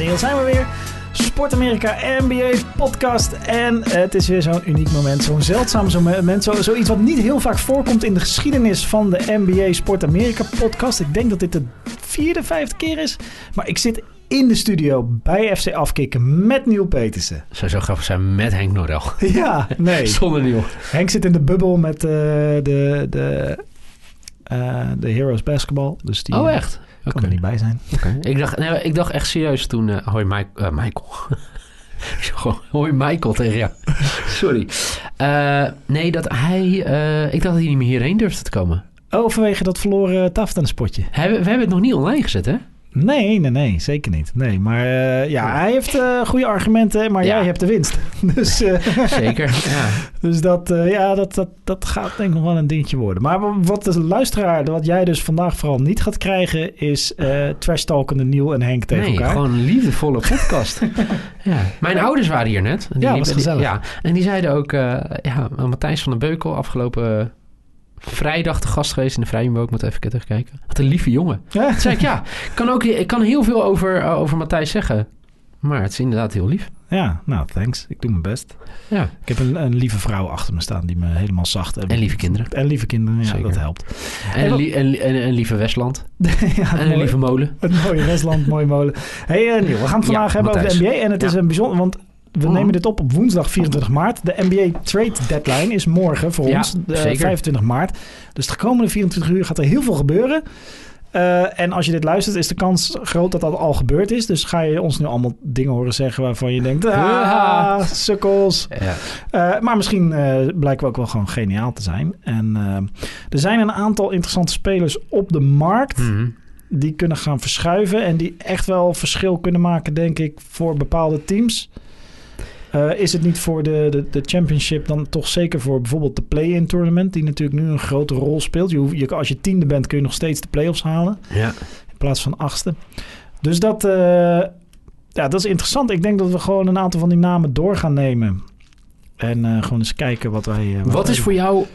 hier zijn we weer. Sport Amerika NBA podcast. En het is weer zo'n uniek moment. Zo'n zeldzaam zo'n moment. Zo, zoiets wat niet heel vaak voorkomt in de geschiedenis van de NBA Sport Amerika podcast. Ik denk dat dit de vierde, vijfde keer is. Maar ik zit in de studio bij FC Afkikken met Niel Petersen. Zou zo grappig zijn met Henk Norel. Ja, nee. Zonder Niel. Henk zit in de bubbel met uh, de, de, uh, de Heroes Basketball. Dus die, oh, echt? Kan okay. er niet bij zijn. Okay. Ik, dacht, nee, ik dacht echt serieus toen... Uh, hoi Mike, uh, Michael. hoi Michael tegen jou. Sorry. Uh, nee, dat hij... ik dacht dat hij niet meer hierheen durfde te komen. Oh, vanwege dat verloren spotje. We, we hebben het nog niet online gezet, hè? Nee, nee, nee, zeker niet. Nee, maar uh, ja, hij heeft uh, goede argumenten, maar ja. jij hebt de winst. dus, uh, zeker, ja. Dus dat, ja, dat, dat, dat gaat denk ik nog wel een dingetje worden. Maar wat de luisteraar, wat jij dus vandaag vooral niet gaat krijgen, is trash talkende Niel en Henk tegen nee, elkaar. gewoon een liefdevolle podcast. ja. Mijn ouders waren hier net. Die, ja, was gezellig. ja, en die zeiden ook, ja, Matthijs van der Beukel afgelopen vrijdag te gast geweest in de Vrijboek. Ik moet even terugkijken. Wat een lieve jongen. Ja. zei ik, ja, ik kan, ook, ik kan heel veel over, uh, over Matthijs zeggen. Maar het is inderdaad heel lief. Ja, nou, thanks. Ik doe mijn best. Ja. Ik heb een, een lieve vrouw achter me staan die me helemaal zacht... En, en lieve kinderen. En lieve kinderen, ja, Zeker. dat helpt. En, en, li en, en, een lieve Westland. ja, en een lieve molen. Een mooie Westland, mooie molen. hey, uh, Niel, we gaan het vandaag ja, hebben Matthijs. over de NBA. En het ja. is een bijzonder... Want we oh. nemen dit op op woensdag 24 maart. De NBA trade deadline is morgen voor ja, ons, uh, 25 maart. Dus de komende 24 uur gaat er heel veel gebeuren. Uh, en als je dit luistert, is de kans groot dat dat al gebeurd is. Dus ga je ons nu allemaal dingen horen zeggen waarvan je denkt... Ah, sukkels. Ja. Uh, maar misschien uh, blijken we ook wel gewoon geniaal te zijn. En er zijn een aantal interessante spelers op de markt... Mm -hmm. die kunnen gaan verschuiven... en die echt wel verschil kunnen maken, denk ik, voor bepaalde teams... Uh, is het niet voor de, de, de, championship dan toch zeker voor bijvoorbeeld de play-in tournament, die natuurlijk nu een grote rol speelt? Je, hoeft, je, als je tiende bent kun je nog steeds de play-offs halen ja. in plaats van achtste. Dus dat, uh, ja, dat is interessant. Ik denk dat we gewoon een aantal van die namen door gaan nemen. En uh, gewoon eens kijken wat wij... wat, wat is voor jou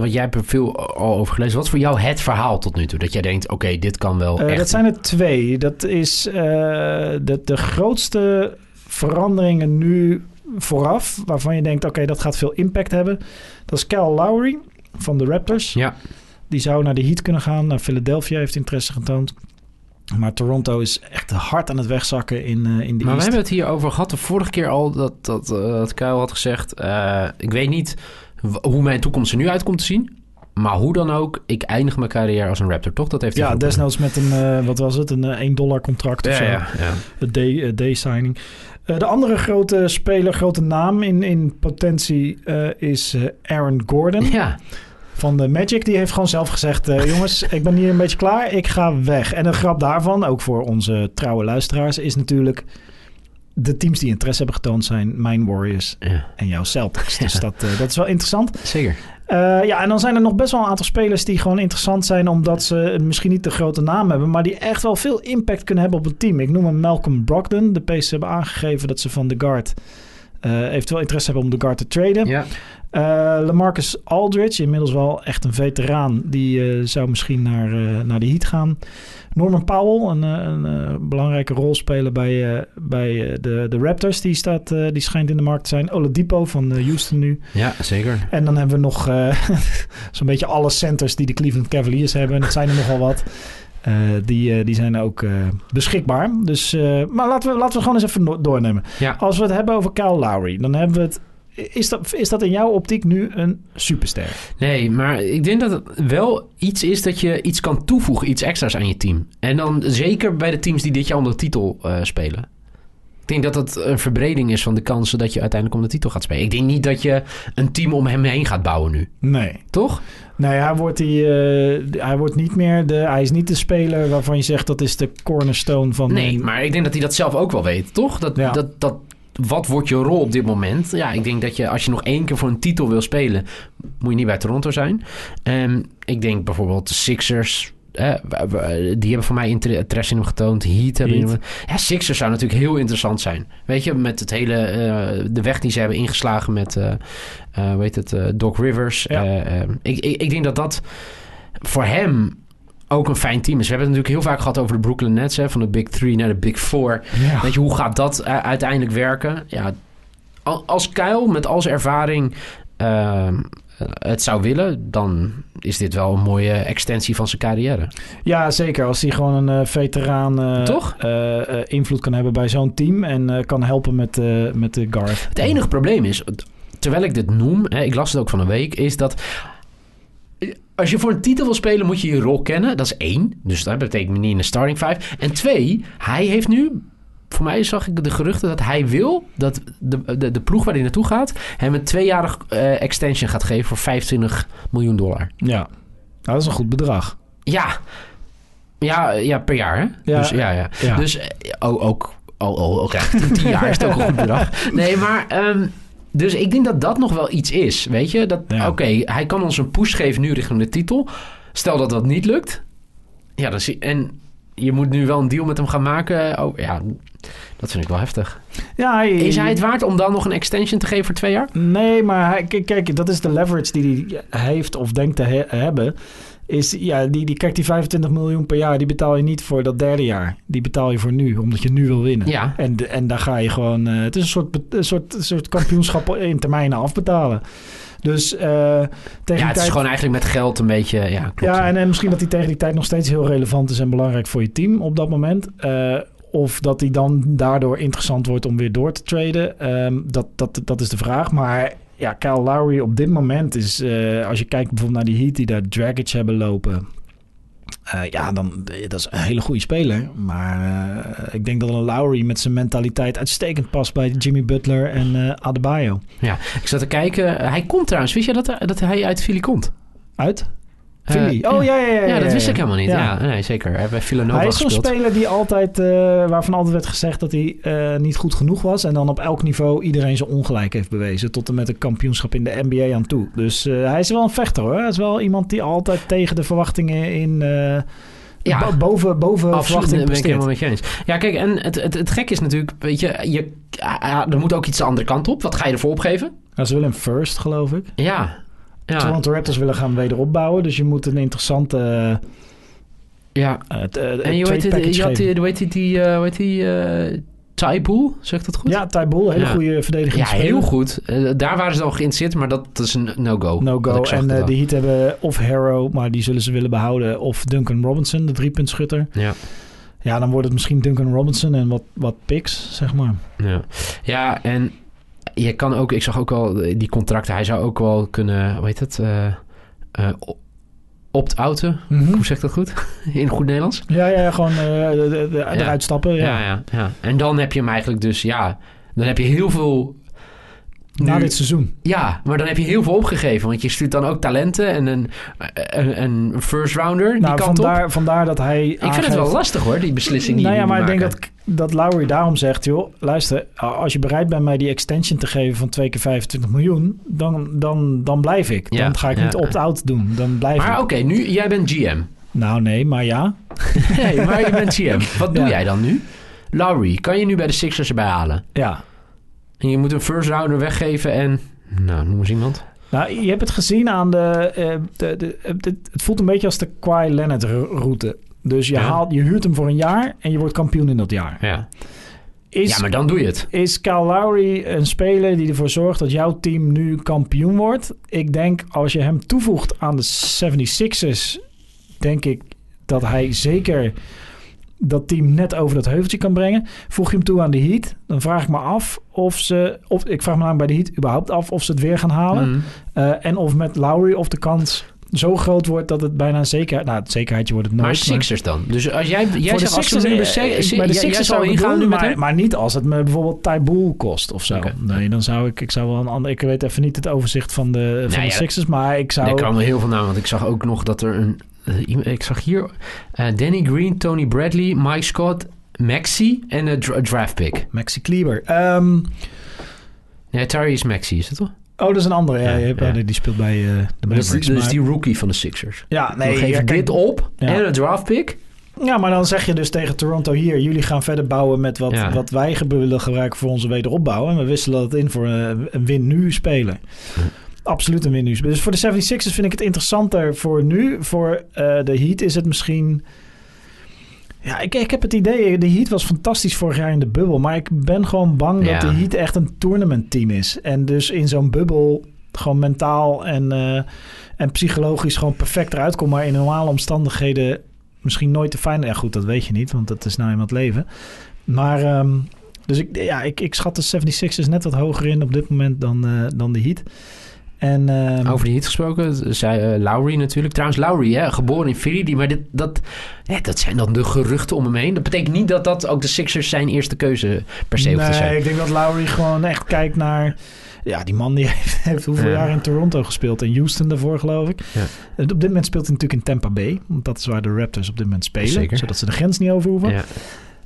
want jij hebt er veel al over gelezen. Wat is voor jou het verhaal tot nu toe? Dat jij denkt, oké, okay, dit kan wel uh, echt... Dat zijn er twee. Dat is uh, de, de grootste veranderingen nu vooraf, waarvan je denkt, oké, okay, dat gaat veel impact hebben. Dat is Cal Lowry van de Raptors. Ja. Die zou naar de Heat kunnen gaan. Naar Philadelphia heeft interesse getoond. Maar Toronto is echt hard aan het wegzakken in, uh, in de Maar East. we hebben het hier over gehad de vorige keer al... dat, dat, uh, dat Kyle had gezegd... Uh, ik weet niet hoe mijn toekomst er nu uit komt te zien... Maar hoe dan ook, ik eindig mijn carrière als een Raptor, toch? Dat heeft hij ja, desnoods met een, wat was het, een uh, 1 dollar contract of ja, zo. Ja, ja. Een day, Uh, de andere grote speler, grote naam in, in potentie uh, is Aaron Gordon. Ja. Van de Magic. Die heeft gewoon zelf gezegd: uh, jongens, ik ben hier een beetje klaar. Ik ga weg. En een grap daarvan, ook voor onze trouwe luisteraars, is natuurlijk. De teams die interesse hebben getoond zijn mijn Warriors ja. en jouw Celtics. Dus dat, dat is wel interessant. Zeker. Uh, ja, en dan zijn er nog best wel een aantal spelers die gewoon interessant zijn, omdat ze misschien niet de grote naam hebben, maar die echt wel veel impact kunnen hebben op het team. Ik noem hem Malcolm Brogdon. De Pacers hebben aangegeven dat ze van de guard eventueel interesse hebben om de guard te traden. Ja. Uh, Lamarcus Aldridge, inmiddels wel echt een veteraan, die uh, zou misschien naar, uh, naar de Heat gaan. Norman Powell, een, een, een belangrijke rol spelen bij, bij de, de Raptors, die, staat, die schijnt in de markt te zijn. Oladipo van Houston nu. Ja, zeker. En dan hebben we nog zo'n beetje alle centers die de Cleveland Cavaliers hebben. Dat zijn er nogal wat. Uh, die, uh, die zijn ook uh, beschikbaar. Dus, maar laten we, laten we gewoon eens even doornemen. Ja. Als we het hebben over Kyle Lowry, dan hebben we het is dat, is dat in jouw optiek nu een superster? Nee, maar ik denk dat het wel iets is dat je iets kan toevoegen, iets extra's aan je team. En dan zeker bij de teams die dit jaar om de titel uh, spelen. Ik denk dat het een verbreding is van de kansen dat je uiteindelijk om de titel gaat spelen. Ik denk niet dat je een team om hem heen gaat bouwen nu. Nee. Toch? Nee, hij wordt, die, uh, hij wordt niet meer de... Hij is niet de speler waarvan je zegt dat is de cornerstone van... Nee, maar ik denk dat hij dat zelf ook wel weet, toch? Dat, ja. dat, dat, wat wordt je rol op dit moment? Ja, ik denk dat je als je nog één keer voor een titel wil spelen... moet je niet bij Toronto zijn. Um, ik denk bijvoorbeeld de Sixers... Eh, die hebben voor mij interesse in hem getoond. Heat hebben Heat. Ja, Sixers zou natuurlijk heel interessant zijn. Weet je, met het hele uh, de weg die ze hebben ingeslagen met uh, uh, hoe heet het, Doc Rivers. Ja. ik, ik, ik denk dat dat voor hem ook een fijn team is. We hebben het natuurlijk heel vaak gehad over de Brooklyn Nets. Hè, van de Big Three naar de Big Four. Ja. Weet je, hoe gaat dat eh, uiteindelijk werken? Ja, al- als Kyle met al zijn ervaring ehm, het zou willen... dan is dit wel een mooie extensie van zijn carrière. Ja, zeker. Als hij gewoon een eh, veteraan eh, Toch? eh, eh, invloed kan hebben bij zo'n team en eh, kan helpen met, eh, met de guard. Het enige probleem is, terwijl ik dit noem, hè, ik las het ook van een week, is dat als je voor een titel wil spelen, moet je je rol kennen. Dat is één. Dus dat betekent niet in de starting five. En twee, hij heeft nu. Voor mij zag ik de geruchten dat hij wil dat de, de, de ploeg waar hij naartoe gaat hem een tweejarig eh, extension gaat geven voor 25 miljoen dollar. Ja, Nou, dat is een goed bedrag. Ja, ja, ja per jaar. Hè? Ja. Dus, ja, ja. Ja. Dus eh, ook, ook, oh, oh, tien jaar is het ook een goed bedrag. Nee, maar ehm, dus ik denk dat dat nog wel iets is, weet je? Dat, Ja. Oké, hij kan ons een push geven nu richting de titel. Stel dat dat niet lukt. Ja, dan zie, en je moet nu wel een deal met hem gaan maken. Oh, ja, dat vind ik wel heftig. Ja, hij- Is hij het waard om dan nog een extension te geven voor twee jaar? Nee, maar hij, kijk, kijk, dat is de leverage die hij heeft of denkt te he- hebben. Is, ja, die, die, kijk, die 25 miljoen per jaar, die betaal je niet voor dat derde jaar. Die betaal je voor nu, omdat je nu wil winnen. Ja. En, en daar ga je gewoon... eh, het is een soort, een soort, een soort kampioenschap in termijnen afbetalen. Dus eh, tegen Ja, die het is gewoon eigenlijk met geld een beetje... Ja, klopt. Ja, en, en misschien dat hij tegen die tijd nog steeds heel relevant is en belangrijk voor je team op dat moment. Eh, of dat hij dan daardoor interessant wordt om weer door te traden. Ehm, dat, dat, dat is de vraag. Maar ja, Kyle Lowry op dit moment is... eh, als je kijkt bijvoorbeeld naar die Heat die daar Dragic hebben lopen... eh, ja, dan dat is een hele goede speler. Maar eh, ik denk dat een Lowry met zijn mentaliteit uitstekend past bij Jimmy Butler en eh Adebayo. Ja, ik zat te kijken. Hij komt trouwens. Wist je dat, dat hij uit Philly komt? Uit? Eh, oh ja, ja, ja. Ja, dat wist ik helemaal niet. Ja, nee, zeker. Hij heeft bij Villanova Hij is zo'n speler die altijd, eh, waarvan altijd werd gezegd dat hij eh, niet goed genoeg was. En dan op elk niveau iedereen zijn ongelijk heeft bewezen. Tot en met een kampioenschap in de NBA aan toe. Dus hij is wel een vechter hoor. Hij is wel iemand die altijd tegen de verwachtingen in. Ja. bo- boven, boven Absoluut, verwachting dat ben ik helemaal met je eens. Ja, kijk, en het, het, het gek is natuurlijk, weet je, je ja, er moet ook iets de andere kant op. Wat ga je ervoor opgeven? Ja, ze willen hem first, geloof ik. Ja. Ja, Toronto Raptors willen gaan wederopbouwen. Dus je moet een interessante ja. eh, t- eh, En je weet, het, je had die, hoe heet die, die, eh, hoe heet die, eh Taipool, zeg ik dat goed? Ja, Bull, hele Ja. goede verdediging. Ja, heel goed. Eh, daar waren ze al geïnteresseerd, maar dat, is een no-go. No Wat go. ik zag En de eh, de Heat hebben of Harrow, maar die zullen ze willen behouden. Of Duncan Robinson, de driepuntschutter. Ja. Ja, dan wordt het misschien Duncan Robinson en wat, wat picks, zeg maar. Ja. ja, en je kan ook, ik zag ook al die contracten, hij zou ook wel kunnen, hoe heet het, eh eh, opt-outen. Hoe zeg ik dat goed? In goed Nederlands? Ja, ja, gewoon eh, de- de- de- eruit stappen. Ja. Ja. ja, ja, En dan heb je hem eigenlijk dus, ja, dan heb je heel veel... Na nu- dit seizoen. Ja, maar dan heb je heel veel opgegeven. Want je stuurt dan ook talenten en een, een, een first rounder die Nou, kant op. vandaar, vandaar dat hij Ik vind het wel lastig hoor, die beslissing die Nou ja, maar ik denk dat, dat Lowry daarom zegt... joh, luister, als je bereid bent mij die extension te geven... van twee keer 25 miljoen, dan, dan, dan blijf ik. Ja, dan ga ik ja. niet opt-out doen. Dan blijf Maar oké, nu, jij bent GM. Nou nee, maar ja. Nee, maar je bent GM. Wat doe Ja. jij dan nu? Lowry, kan je nu bij de Sixers erbij halen? Ja. En je moet een first rounder weggeven en... Nou, noem eens iemand. Nou, je hebt het gezien aan de... eh, de, de, het, voelt een beetje als de Kawhi Leonard ro- route. Dus je, Ja. haalt, je huurt hem voor een jaar en je wordt kampioen in dat jaar. Ja. Is, ja, maar dan doe je het. is Kyle Lowry een speler die ervoor zorgt dat jouw team nu kampioen wordt? Ik denk als je hem toevoegt aan de 76ers, denk ik dat hij zeker dat team net over dat heuveltje kan brengen. Voeg je hem toe aan de Heat, dan vraag ik me af of ze, of ik vraag me namelijk bij de Heat überhaupt af of ze het weer gaan halen. Mhm. Eh, en of met Lowry of de kans zo groot wordt dat het bijna een zeker, nou het zekerheidje wordt het nooit. Maar Sixers dan? Dus als jij, jij voor de als Sixers, nu bij eh, ik- Se- bij de Sixers zou ik doen, nu met maar, maar niet als het me bijvoorbeeld Tybool kost of zo. Nee, dan zou ik, ik zou wel een ander, ik weet even niet het overzicht van de, van Nee, de ja, Sixers, maar ik zou, Er kwamen heel veel namen, want ik zag ook nog dat er een... eh, iemand- ik zag hier eh, Danny Green, Tony Bradley, Mike Scott, Maxi en een dra- draft pick. Maxi Kleber. Ehm, Nee, Tyrese Maxi is het toch? oh, dat is een andere. Ja, die speelt bij eh, de is, Mavericks. is maar- die rookie van de Sixers. ja, Nee, we geven dit op en een draft pick. ja, maar dan zeg je dus tegen Toronto hier, jullie gaan verder bouwen met wat, Ja. wat wij willen gebruiken voor onze wederopbouw. En we wisselen dat in voor eh, een win-nu speler. Absoluut een win. Dus voor de 76ers vind ik het interessanter voor nu. Voor eh, de Heat is het misschien... Ja, ik, ik heb het idee, de Heat was fantastisch vorig jaar in de bubbel. Maar ik ben gewoon bang Ja. dat de Heat echt een tournament team is. En dus in zo'n bubbel gewoon mentaal en, eh, en psychologisch gewoon perfect eruit komt. Maar in normale omstandigheden misschien nooit te fijn. Ja goed, dat weet je niet, want dat is nou eenmaal het leven. Maar ehm, dus ik, ja, ik, ik schat de 76ers net wat hoger in op dit moment dan, eh, dan de Heat. En, ehm, Over die hit gesproken, zei eh, Lowry natuurlijk. Trouwens, Lowry, hè, geboren in Philly. Maar dit, dat, ja, dat zijn dan de geruchten om hem heen. Dat betekent niet dat dat ook de Sixers zijn eerste keuze per se hoeft te Nee, zijn. ik denk dat Lowry gewoon echt kijkt naar... Ja, die man die heeft, heeft hoeveel Ja. jaar in Toronto gespeeld. In Houston daarvoor, geloof ik. Ja. En Op dit moment speelt hij natuurlijk in Tampa Bay. Want dat is waar de Raptors op dit moment spelen. Zeker. Zodat ze de grens niet over hoeven. Ja.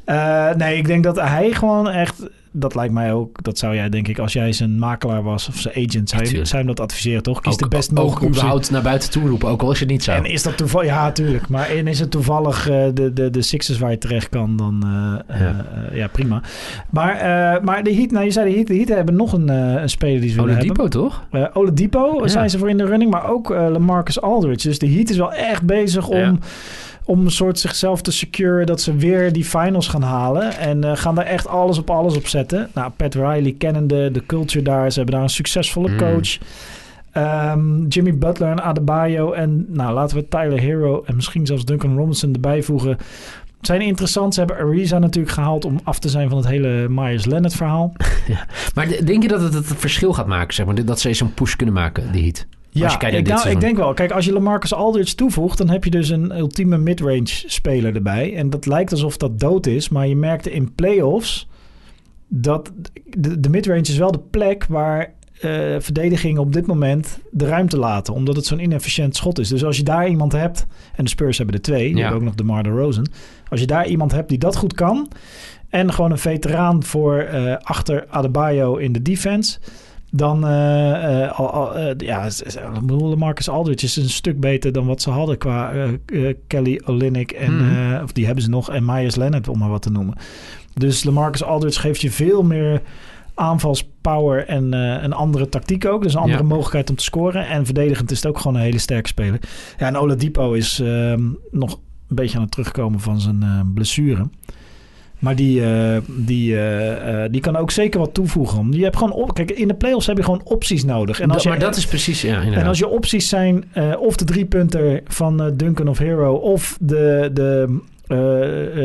Eh, nee, ik denk dat hij gewoon echt... Dat lijkt mij ook... Dat zou jij, denk ik, als jij zijn makelaar was of zijn agent... Zou je, zou je hem dat adviseren, toch? Kies Ook, de best ook mogelijke überhaupt naar buiten toe roepen, ook al is het niet zo. En is dat toevallig... Ja, tuurlijk. Maar en is het toevallig eh, de, de, de Sixers waar je terecht kan, dan eh, Ja. ja. ja, prima. Maar, eh, maar de Heat, nou je zei de Heat, de Heat hebben nog een, eh, een speler die ze willen hebben. Oladipo toch? Eh Oladipo Ja. zijn ze voor in de running, maar ook eh Lamarcus Aldridge. Dus de Heat is wel echt bezig om, Ja. Om een soort zichzelf te securen dat ze weer die finals gaan halen. En eh, gaan daar echt alles op alles op zetten. Nou, Pat Riley kennende, de culture daar. Ze hebben daar een succesvolle Mm. coach. Ehm, Jimmy Butler en Adebayo. En nou, laten we Tyler Hero en misschien zelfs Duncan Robinson erbij voegen. Zijn interessant. Ze hebben Ariza natuurlijk gehaald om af te zijn van het hele Myers Leonard verhaal. Maar d- denk je dat het het verschil gaat maken, zeg maar? Dat ze eens een push kunnen maken, die Ja, ik, nou, ik denk wel. Kijk, als je Lamarcus Aldridge toevoegt, dan heb je dus een ultieme midrange speler erbij. En dat lijkt alsof dat dood is, maar je merkte in playoffs dat de, de midrange is wel de plek waar eh verdedigingen op dit moment de ruimte laten, omdat het zo'n inefficiënt schot is. Dus als je daar iemand hebt, en de Spurs hebben er twee, die Ja. hebben ook nog de Mar Rosen. Als je daar iemand hebt die dat goed kan, en gewoon een veteraan voor eh, achter Adebayo in de defense, dan al, eh, ja, Marcus Aldridge is een stuk beter dan wat ze hadden qua Kelly Olynyk en Mhm. of die hebben ze nog en Myers Leonard om maar wat te noemen. Dus Lamarcus Aldridge geeft je veel meer aanvalspower en een andere tactiek ook. Dus een andere Ja. mogelijkheid om te scoren. En verdedigend is het ook gewoon een hele sterke speler. Ja, en Oladipo is ehm, nog een beetje aan het terugkomen van zijn eh, blessure. Maar die, eh, die, eh, eh, die kan ook zeker wat toevoegen. Je hebt gewoon op, kijk, in de playoffs heb je gewoon opties nodig. En als Dat- je, maar dat is precies, ja, en inderdaad. als je opties zijn, of de driepunter van Duncan of Hero, of de, de,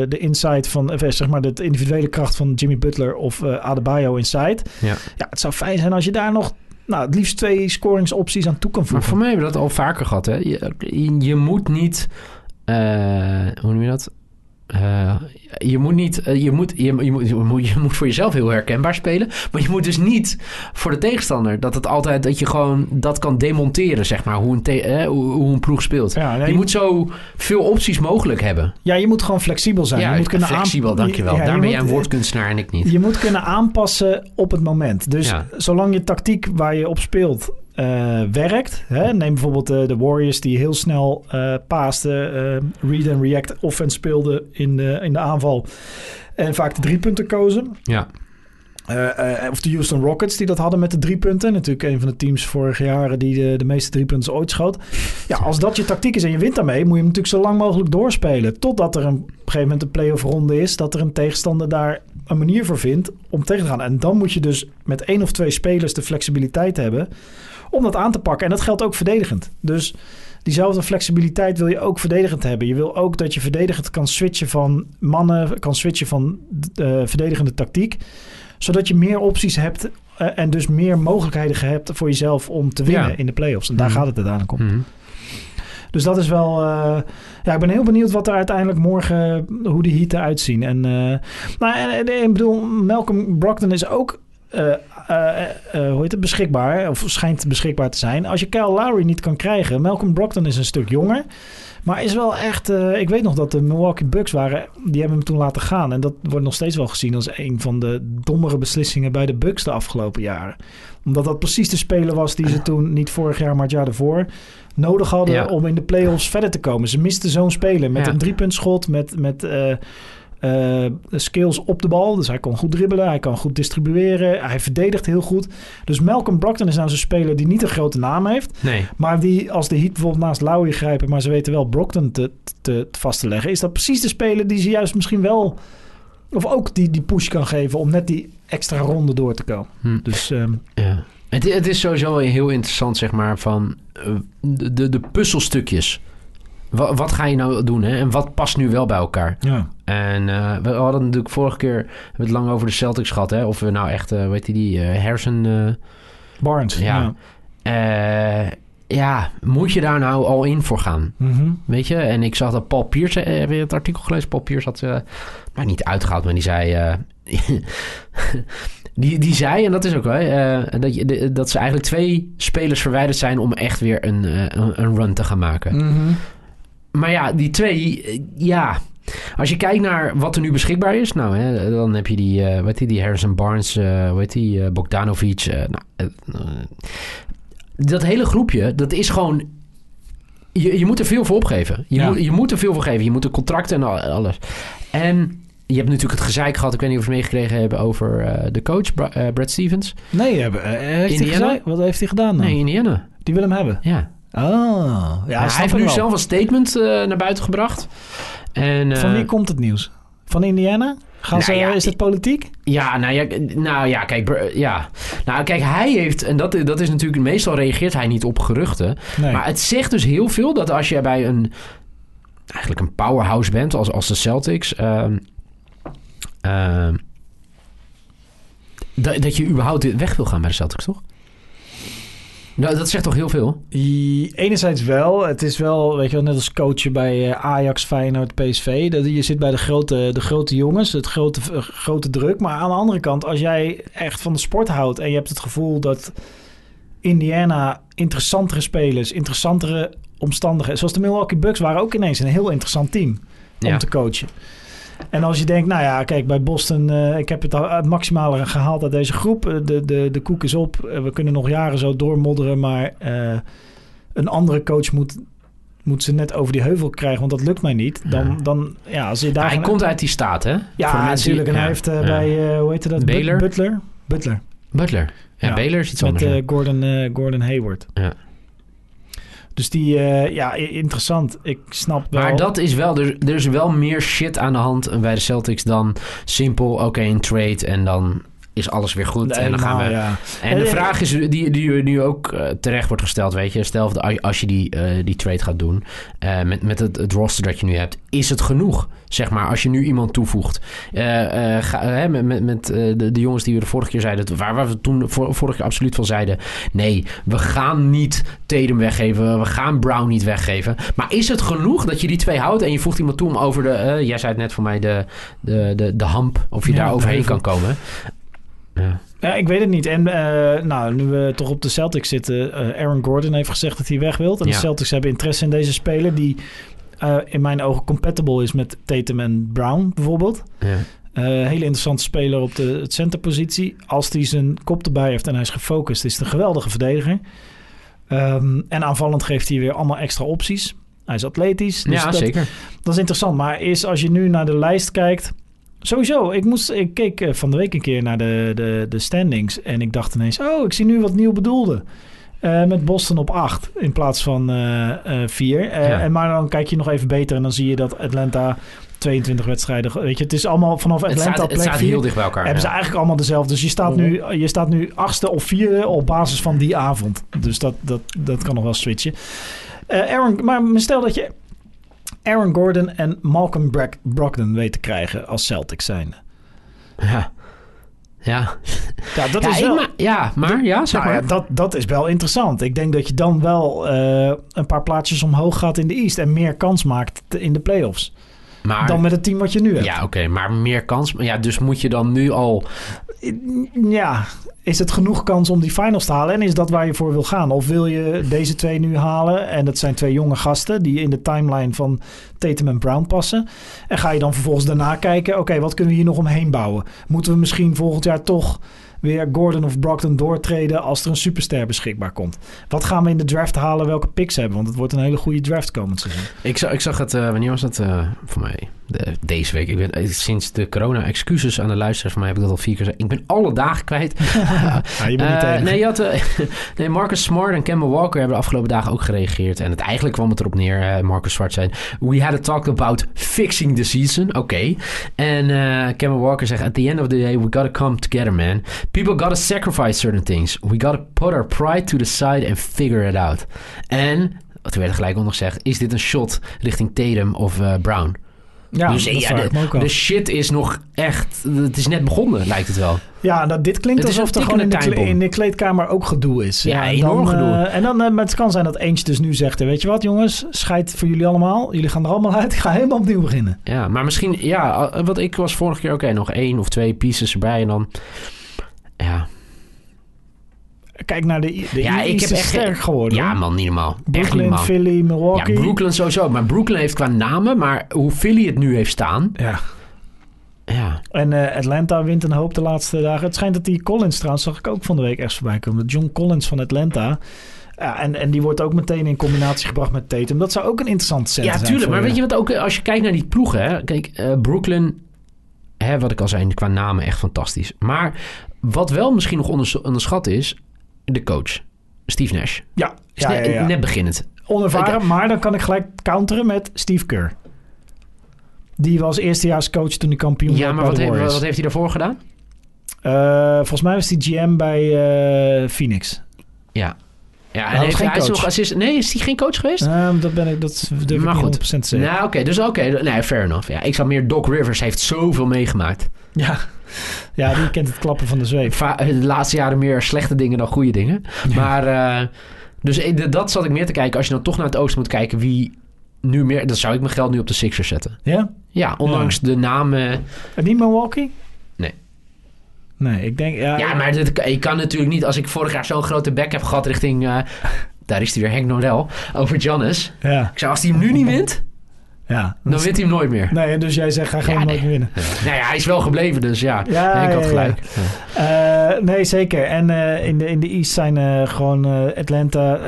de inside van, zeg maar, de individuele kracht van Jimmy Butler of Adebayo inside. Ja. ja, het zou fijn zijn als je daar nog, nou, het liefst twee scoringsopties aan toe kan Maar voegen. voor mij hebben we dat al vaker gehad, hè? Je, je, moet niet... hoe noem je dat? Eh, je moet niet... eh, je, moet, je, je, moet, je, moet, je moet voor jezelf heel herkenbaar spelen. Maar je moet dus niet voor de tegenstander... dat het altijd... dat je gewoon dat kan demonteren, zeg maar. Hoe een, te- eh, hoe, hoe een ploeg speelt. Ja, nee, je moet zo veel opties mogelijk hebben. ja, je moet gewoon flexibel zijn. ja, je moet kunnen flexibel, aan- dankjewel. Ja, Daar ben jij een woordkunstenaar en ik niet. Je moet kunnen aanpassen op het moment. Dus zolang je tactiek waar je op speelt eh, werkt. Hè? Neem bijvoorbeeld eh, de Warriors die heel snel paasten. eh, read and react offense speelden in de, in de aanval. En vaak de drie punten kozen. Ja, of de Houston Rockets die dat hadden met de drie punten. Natuurlijk een van de teams vorig jaar die de, de meeste drie punten ooit schoot. Ja, als dat je tactiek is en je wint daarmee, moet je hem natuurlijk zo lang mogelijk doorspelen. Totdat er een, op een gegeven moment een playoff ronde is. Dat er een tegenstander daar een manier voor vindt om tegen te gaan. En dan moet je dus met één of twee spelers de flexibiliteit hebben om dat aan te pakken. En dat geldt ook verdedigend. Dus diezelfde flexibiliteit wil je ook verdedigend hebben. Je wil ook dat je verdedigend kan switchen van mannen, kan switchen van eh, verdedigende tactiek zodat je meer opties hebt eh, en dus meer mogelijkheden hebt voor jezelf om te winnen Ja. in de playoffs. En daar Mhm. gaat het uiteindelijk om. Mhm. Dus dat is wel. eh, ja, ik ben heel benieuwd wat er uiteindelijk morgen. hoe die heat eruit zien. En, nou, en, en- ik bedoel, Malcolm Brogdon is ook. Eh, eh, eh, hoe heet het, beschikbaar, of schijnt beschikbaar te zijn. Als je Kyle Lowry niet kan krijgen, Malcolm Brogdon is een stuk jonger, maar is wel echt, ik weet nog dat de Milwaukee Bucks waren, die hebben hem toen laten gaan. En dat wordt nog steeds wel gezien als een van de dommere beslissingen bij de Bucks de afgelopen jaren. Omdat dat precies de speler was die ze toen, niet vorig jaar, maar het jaar ervoor, nodig hadden Ja. om in de playoffs verder te komen. Ze misten zo'n speler met Ja. een driepuntschot, met, met eh, skills op de bal. Dus hij kan goed dribbelen, hij kan goed distribueren, hij verdedigt heel goed. Dus Malcolm Brogdon is nou zo'n speler die niet een grote naam heeft. Nee. Maar die, als de Heat bijvoorbeeld naast Lowry grijpen, maar ze weten wel Brockton te, te, te vast te leggen, is dat precies de speler die ze juist misschien wel, of ook die, die push kan geven om net die extra ronde door te komen. Hm. Dus ehm, Ja. Het, het is sowieso heel interessant, zeg maar, van eh, de, de, de puzzelstukjes. Wa- wat ga je nou doen, hè? En wat past nu wel bij elkaar? ja. En eh, we hadden natuurlijk vorige keer hebben we het lang over de Celtics gehad, hè? Of we nou echt, eh weet je die, eh Harrison... eh, Barnes. Ja. eh, ja, moet je daar nou al in voor gaan? Mhm. Weet je? En ik zag dat Paul Pierce, eh, heb je het artikel gelezen? Paul Pierce had, eh maar niet uitgehaald, maar die zei... eh, die, die zei, en dat is ook wel, eh, dat, je, de- dat ze eigenlijk twee spelers verwijderd zijn om echt weer een, eh, een, run te gaan maken. Mhm. Maar ja, die twee, eh, ja. Als je kijkt naar wat er nu beschikbaar is, nou, hè, dan heb je die, eh weet je, die Harrison Barnes, eh weet die, eh, Bogdanovic. eh, nou, eh, eh, dat hele groepje, dat is gewoon. Je, je moet er veel voor opgeven. Je, Ja. moet, je moet er veel voor geven. Je moet een contract en al- alles. En je hebt natuurlijk het gezeik gehad. Ik weet niet of je het meegekregen hebben over eh, de coach, Bra- eh, Brad Stevens. Nee, hebben- eh, heeft hij Indiana? wat heeft hij gedaan dan? Nee, Indiana. Die wil hem hebben. Ja. Oh, ja, hij heeft nu wel. zelf een statement eh, naar buiten gebracht. En, Van eh, wie komt het nieuws? Van Indiana? Gaan Nou ze, ja, is het politiek? Ja, nou ja, nou ja, kijk, br- ja. Nou, kijk, hij heeft, en dat, dat is natuurlijk, meestal reageert hij niet op geruchten. Nee. Maar het zegt dus heel veel dat als je bij een, eigenlijk een powerhouse bent, als, als de Celtics, ehm, ehm, dat, dat je überhaupt weg wil gaan bij de Celtics, toch? Nou, dat zegt toch heel veel? I- Enerzijds wel. Het is wel, weet je wel, net als coachen bij eh, Ajax, Feyenoord, PSV. Dat, je zit bij de grote, de grote jongens, het grote, eh, grote druk. Maar aan de andere kant, als jij echt van de sport houdt... en je hebt het gevoel dat Indiana interessantere spelers... interessantere omstandigheden... zoals de Milwaukee Bucks waren ook ineens een heel interessant team om Ja. te coachen. En als je denkt, nou ja, kijk, bij Boston, eh, ik heb het, al- het maximale gehaald uit deze groep. Eh, De, de, de koek is op. Eh, we kunnen nog jaren zo doormodderen, maar een andere coach moet, moet ze net over die heuvel krijgen, want dat lukt mij niet. Dan, dan ja, als je daar... hij komt uit die staat, hè? Ja, natuurlijk. En hij ja, heeft bij, hoe heet dat? Baylor? Butler? Butler. Butler. Ja, Ja, Baylor is iets Met anders. ja. Gordon, Gordon Hayward. Ja. Dus die, eh, ja, interessant. Ik snap wel... Maar dat is wel, er, er is wel meer shit aan de hand bij de Celtics dan simpel, oké, een trade en dan is alles weer goed. en dan gaan we. Ja. En de vraag is, die, die nu ook eh, terecht wordt gesteld, weet je, stel als je die, eh, die trade gaat doen eh, met, met het, het roster dat je nu hebt, is het genoeg? Zeg maar, als je nu iemand toevoegt. Ga, hè, met met, met de, de jongens die we de vorige keer zeiden, waar, waar we toen vor, vorige keer absoluut van zeiden, nee, we gaan niet Tatum weggeven, we gaan Brown niet weggeven. Maar is het genoeg dat je die twee houdt en je voegt iemand toe om over de, jij zei het net voor mij, de, de, de, de hamp, of je Ja, daar overheen kan komen? Ja. Ja, ik weet het niet. En eh, nou, nu we toch op de Celtics zitten, eh, Aaron Gordon heeft gezegd dat hij weg wil. En Ja. de Celtics hebben interesse in deze speler die eh, in mijn ogen compatible is met Tatum en Brown bijvoorbeeld. Ja. Hele interessante speler op de centerpositie. Als hij zijn kop erbij heeft en hij is gefocust, is het een geweldige verdediger. Ehm, en aanvallend geeft hij weer allemaal extra opties. Hij is atletisch. Dus ja, dat, zeker. dat is interessant. Maar is als je nu naar de lijst kijkt. Sowieso, ik, moest, ik keek eh, van de week een keer naar de, de, de standings. En ik dacht ineens, oh, ik zie nu wat nieuw bedoelde. Eh, met Boston op 8 in plaats van 4. Ja. en maar dan kijk je nog even beter en dan zie je dat Atlanta 22 wedstrijden. Weet je, het is allemaal vanaf Het Atlanta staat, het plek staat 4. heel dicht bij elkaar. Hebben ze eigenlijk allemaal dezelfde. Dus je staat, nu, je staat nu achtste of vierde op basis van die avond. Dus dat, dat, dat kan nog wel switchen. Eh, Aaron, maar stel dat je Aaron Gordon en Malcolm Brogdon weet te krijgen als Celtics zijn. Ja. Ja. Ja, dat ja, is wel... ma- ja, maar ja, zeg Nou maar. ja, dat, dat is wel interessant. Ik denk dat je dan wel eh, een paar plaatsjes omhoog gaat in de East en meer kans maakt in de playoffs. maar, dan met het team wat je nu hebt. ja, oké, maar meer kans. Ja, dus moet je dan nu al... Ja, is het genoeg kans om die finals te halen? En is dat waar je voor wil gaan? Of wil je deze twee nu halen? En dat zijn twee jonge gasten die in de timeline van Tatum en Brown passen. En ga je dan vervolgens daarna kijken... oké, wat kunnen we hier nog omheen bouwen? Moeten we misschien volgend jaar toch weer Gordon of Brockton doortreden... als er een superster beschikbaar komt? Wat gaan we in de draft halen? Welke picks hebben? Want het wordt een hele goede draft komend seizoen. Ik zag, ik zag het, eh, wanneer was dat? eh, voor mij deze week. Ik ben eh, sinds de corona excuses aan de luisteraars van mij heb ik dat al vier keer gezegd. Ik ben alle dagen kwijt. Ja, je bent niet Eh, nee, je had, eh, nee, Marcus Smart en Kemba Walker hebben de afgelopen dagen ook gereageerd. En het, eigenlijk kwam het erop neer, Marcus Smart zei... We had a talk about fixing the season. Oké. En Kemba Walker zegt... At the end of the day, we gotta come together, man. People gotta sacrifice certain things. We gotta put our pride to the side and figure it out. En, toen werd er gelijk onder gezegd... Is dit een shot richting Tatum of Brown? Ja, dus dat ja, de, de shit is nog echt... Het is net begonnen, lijkt het wel. Ja, dat, dit klinkt Het alsof er gewoon in de, in de kleedkamer ook gedoe is. Ja, en enorm dan, gedoe. eh, en dan, maar het kan zijn dat eentje dus nu zegt, weet je wat jongens, scheid voor jullie allemaal. Jullie gaan er allemaal uit, ik ga helemaal opnieuw beginnen. Ja, maar misschien, ja, eh, wat ik was vorige keer, oké, nog één of twee pieces erbij en dan, ja, Kijk naar de, de Ja, ik heb is echt- sterk geworden. ja man, niet normaal. Echt niet Brooklyn, normaal. Philly, Ja, Milwaukee. Brooklyn sowieso, maar Brooklyn heeft qua namen, maar hoe Philly het nu heeft staan, Ja. ja, En eh, Atlanta wint een hoop de laatste dagen. Het schijnt dat die Collins trouwens, zag ik ook van de week ergens voorbij komen. John Collins van Atlanta. Ja, en, en die wordt ook meteen in combinatie gebracht met Tatum. Dat zou ook een interessante set ja, zijn. tuurlijk. Maar weet je wat ook, eh, als je kijkt naar die ploegen, hè, kijk, eh, Brooklyn, hè, wat ik al zei, qua namen echt fantastisch. Maar wat wel misschien nog onders- onderschat is, de coach, Steve Nash. Ja, Is ja, net, ja, net beginnend. Onervaren, maar dan kan ik gelijk counteren met Steve Kerr. Die was eerstejaarscoach toen hij kampioen Ja, maar wat de heeft, Warriors. wat heeft hij daarvoor gedaan? Eh, volgens mij was hij GM bij eh, Phoenix. Ja. Ja, hij heeft, geen hij is coach. nog assist. Nee, is hij geen coach geweest? Ehm, dat ben ik, dat durf Maar ik goed. niet 100% te zeggen. Nou, oké, dus oké. nee, fair enough. Ja, ik zou meer Doc Rivers heeft zoveel meegemaakt. Ja. ja, die kent het klappen van de zweep. Va- De laatste jaren meer slechte dingen dan goede dingen. Maar, eh, dus eh, dat zat ik meer te kijken. Als je dan toch naar het oosten moet kijken, wie nu meer... Dan zou ik mijn geld nu op de Sixers zetten. Ja? Ja, ondanks de namen... En niet Milwaukee? Nee. Nee, ik denk... Ja, Ja, maar dit, ik kan natuurlijk niet... Als ik vorig jaar zo'n grote back heb gehad richting... eh, daar is hij weer, Henk Nodel. Over Giannis. Ja, Ik zou, als hij hem nu niet wint, ja. dan wint hij hem nooit meer. Nee, dus jij zegt, hij gaat Ja, hem nooit nee. meer winnen. Nou ja, hij is wel gebleven, dus ja. Ja, Henk ja, had gelijk. Eh, nee, zeker. En eh, in, de, in de East zijn eh, gewoon Atlanta,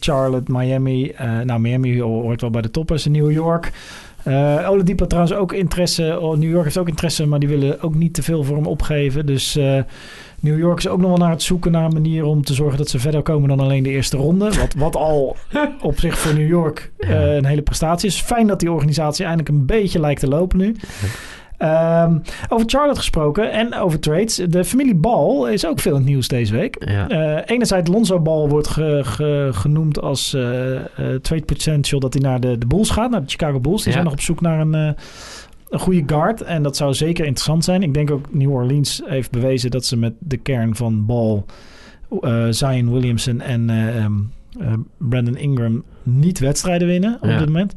Charlotte, Miami. nou, Miami hoort wel bij de toppers. New York. Eh Oladipo trouwens ook interesse. Oh, New York heeft ook interesse, maar die willen ook niet te veel voor hem opgeven. Dus New York is ook nog wel naar het zoeken naar een manier om te zorgen dat ze verder komen dan alleen de eerste ronde. Wat, wat al op zich voor New York eh, een hele prestatie is. Fijn dat die organisatie eindelijk een beetje lijkt te lopen nu. Ehm, over Charlotte gesproken en over trades. De familie Ball is ook veel in het nieuws deze week. Ja. Eh, enerzijds Lonzo Ball wordt ge- ge- genoemd als eh, trade potential dat hij naar de, de Bulls gaat, naar de Chicago Bulls. Die Ja. zijn nog op zoek naar een, een goede guard en dat zou zeker interessant zijn. Ik denk ook New Orleans heeft bewezen dat ze met de kern van Ball, eh, Zion Williamson en eh, ehm, eh, Brandon Ingram niet wedstrijden winnen op Ja. dit moment.